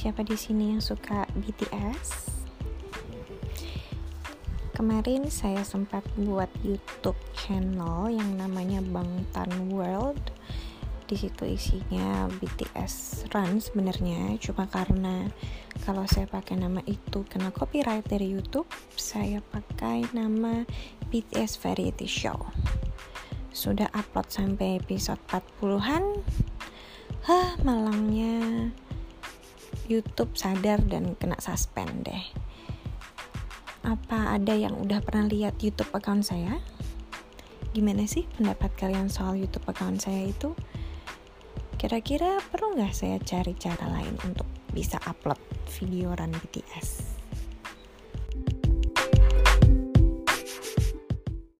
Siapa di sini yang suka BTS? Kemarin saya sempat buat YouTube channel yang namanya Bangtan World. Di situ isinya BTS Run sebenarnya, cuma karena kalau saya pakai nama itu kena copyright dari YouTube, saya pakai nama BTS Variety Show. Sudah upload sampai episode 40-an. Hah, malangnya YouTube sadar dan kena suspend deh. Apa ada yang udah pernah lihat YouTube account saya? Gimana sih pendapat kalian soal YouTube account saya itu? Kira-kira perlu nggak saya cari cara lain untuk bisa upload video run BTS?